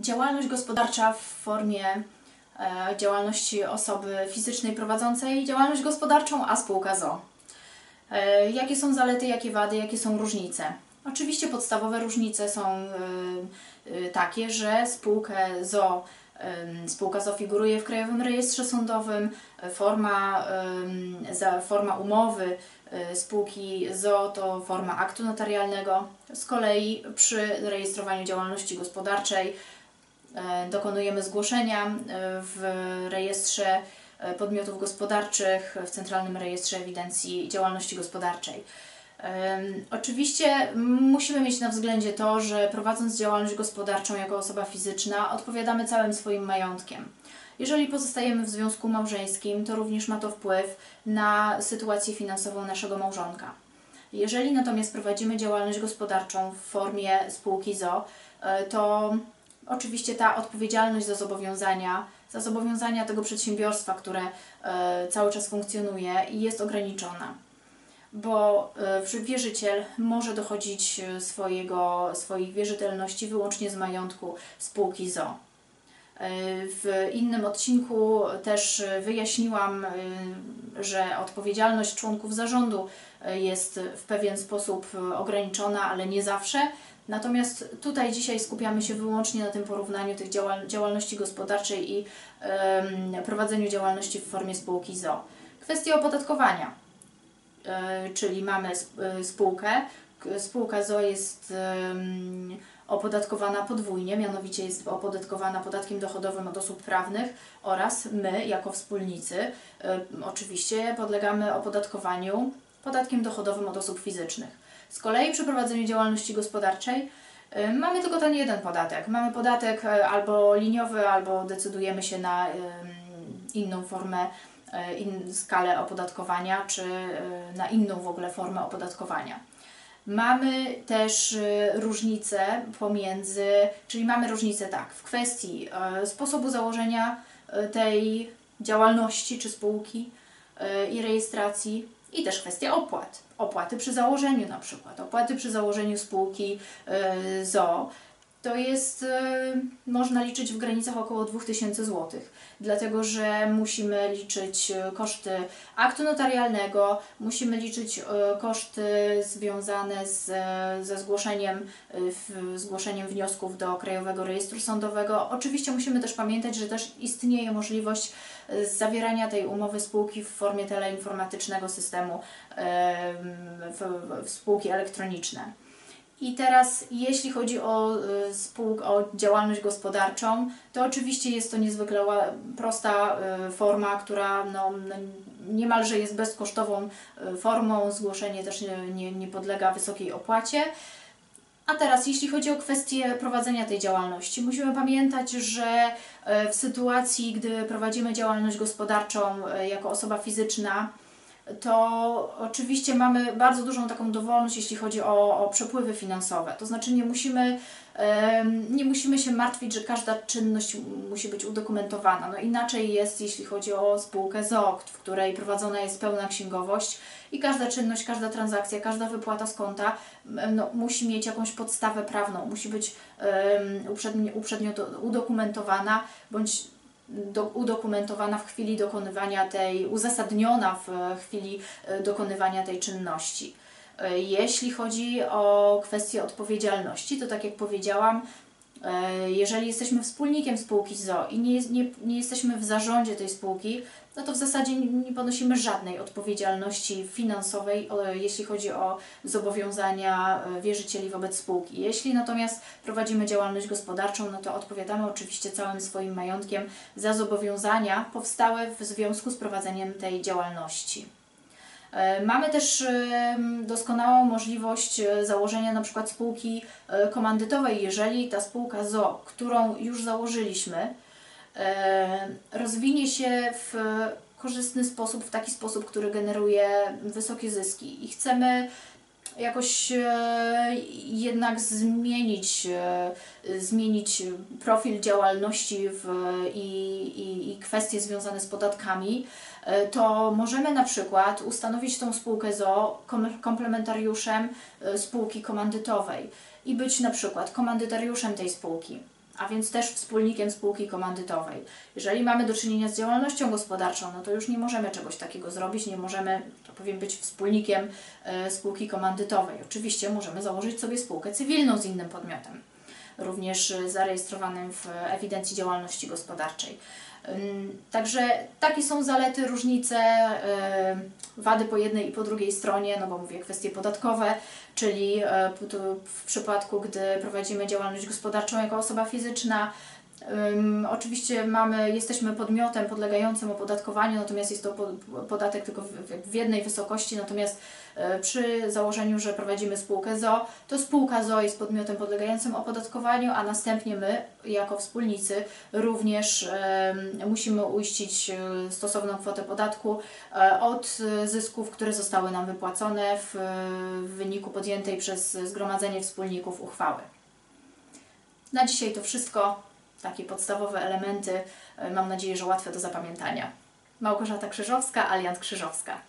Działalność gospodarcza w formie e, działalności osoby fizycznej prowadzącej działalność gospodarczą, a spółka ZO. E, jakie są zalety, jakie wady, jakie są różnice? Oczywiście podstawowe różnice są e, takie, że spółkę ZO Spółka ZO figuruje w Krajowym Rejestrze Sądowym. Forma, forma umowy spółki ZO to forma aktu notarialnego. Z kolei przy rejestrowaniu działalności gospodarczej dokonujemy zgłoszenia e, w rejestrze e, podmiotów gospodarczych, w Centralnym Rejestrze Ewidencji Działalności Gospodarczej. Oczywiście musimy mieć na względzie to, że prowadząc działalność gospodarczą jako osoba fizyczna, odpowiadamy całym swoim majątkiem. Jeżeli pozostajemy w związku małżeńskim, to również ma to wpływ na sytuację finansową naszego małżonka. Jeżeli natomiast prowadzimy działalność gospodarczą w formie spółki ZO, e, to oczywiście ta odpowiedzialność za zobowiązania, za zobowiązania tego przedsiębiorstwa, które e, cały czas funkcjonuje, jest ograniczona bo e, wierzyciel może dochodzić e, swojego, swoich wierzytelności wyłącznie z majątku spółki ZO. W innym odcinku też wyjaśniłam, że odpowiedzialność członków zarządu jest w pewien sposób ograniczona, ale nie zawsze. Natomiast tutaj dzisiaj skupiamy się wyłącznie na tym porównaniu tych działal- działalności gospodarczej i em, prowadzeniu działalności w formie spółki ZO. Kwestia opodatkowania. E, czyli mamy e, spółkę. Spółka ZO jest em, opodatkowana podwójnie, mianowicie jest opodatkowana podatkiem dochodowym od osób prawnych oraz my, jako wspólnicy, e, oczywiście podlegamy opodatkowaniu podatkiem dochodowym od osób fizycznych. Z kolei przy prowadzeniu działalności gospodarczej e, mamy tylko ten jeden podatek. Mamy podatek e, albo liniowy, albo decydujemy się na em, inną formę in, skalę opodatkowania, czy na inną w ogóle formę opodatkowania. Mamy też e, różnicę pomiędzy, czyli mamy różnicę tak, w kwestii sposobu założenia tej działalności czy spółki i rejestracji i też kwestia opłat. Opłaty przy założeniu na przykład, opłaty przy założeniu spółki e, ZO to jest, e, można liczyć w granicach około 2000 zł, dlatego że musimy liczyć e, koszty aktu notarialnego, musimy liczyć e, koszty związane z, ze zgłoszeniem, zgłoszeniem wniosków do Krajowego Rejestru Sądowego. Oczywiście musimy też pamiętać, że też istnieje możliwość zawierania tej umowy spółki w formie teleinformatycznego systemu em, w, w spółki elektroniczne. I teraz, jeśli chodzi o, y, o działalność gospodarczą, to oczywiście jest to niezwykle prosta y, forma, która no, no, niemalże jest bezkosztową y, formą. Zgłoszenie też nie, nie, podlega wysokiej opłacie. A teraz, jeśli chodzi o kwestię prowadzenia tej działalności, musimy pamiętać, że w sytuacji, gdy prowadzimy działalność gospodarczą jako osoba fizyczna, to oczywiście mamy bardzo dużą taką dowolność, jeśli chodzi o, o przepływy finansowe. To znaczy nie musimy, nie musimy się martwić, że każda czynność musi być udokumentowana. No inaczej jest, jeśli chodzi o spółkę ZOO, w której prowadzona jest pełna księgowość i każda czynność, każda transakcja, każda wypłata z konta no, musi mieć jakąś podstawę prawną, musi być uprzednio, uprzednio do, udokumentowana bądź do, udokumentowana w chwili dokonywania tej, uzasadniona w chwili e, dokonywania tej czynności. E, Jeśli chodzi o kwestię odpowiedzialności, to tak jak powiedziałam, e, jeżeli jesteśmy wspólnikiem spółki ZO i nie, nie, nie jesteśmy w zarządzie tej spółki, no to w zasadzie nie ponosimy żadnej odpowiedzialności finansowej, jeśli chodzi o zobowiązania e, wierzycieli wobec spółki. Jeśli natomiast prowadzimy działalność gospodarczą, no to odpowiadamy oczywiście całym swoim majątkiem za zobowiązania powstałe w związku z prowadzeniem tej działalności. E, Mamy też doskonałą możliwość e, założenia na przykład spółki e, komandytowej, jeżeli ta spółka ZO, którą już założyliśmy, rozwinie się w korzystny sposób, w taki sposób, który generuje wysokie zyski. I chcemy jakoś e, jednak zmienić, e, zmienić profil działalności w, i, i, i kwestie związane z podatkami, e, to możemy na przykład ustanowić tą spółkę ZO kom- komplementariuszem spółki komandytowej i być na przykład komandytariuszem tej spółki a więc też wspólnikiem spółki komandytowej. Jeżeli mamy do czynienia z działalnością gospodarczą, no to już nie możemy czegoś takiego zrobić, nie możemy, to powiem, być wspólnikiem e, spółki komandytowej. Oczywiście możemy założyć sobie spółkę cywilną z innym podmiotem, również e, zarejestrowanym w ewidencji działalności gospodarczej. Także takie są zalety, różnice, y, wady po jednej i po drugiej stronie, no bo mówię kwestie podatkowe, czyli tu w przypadku, gdy prowadzimy działalność gospodarczą jako osoba fizyczna, oczywiście mamy, jesteśmy podmiotem podlegającym opodatkowaniu, natomiast jest to po- podatek tylko w, jednej wysokości, natomiast e, przy założeniu, że prowadzimy spółkę ZO, to spółka ZO jest podmiotem podlegającym opodatkowaniu, a następnie my, jako wspólnicy, również musimy uiścić e, stosowną kwotę podatku e, od zysków, które zostały nam wypłacone w wyniku podjętej przez Zgromadzenie Wspólników uchwały. Na dzisiaj to wszystko. Takie podstawowe elementy. e, Mam nadzieję, że łatwe do zapamiętania. Małgorzata Krzyżowska, Aliant Krzyżowska.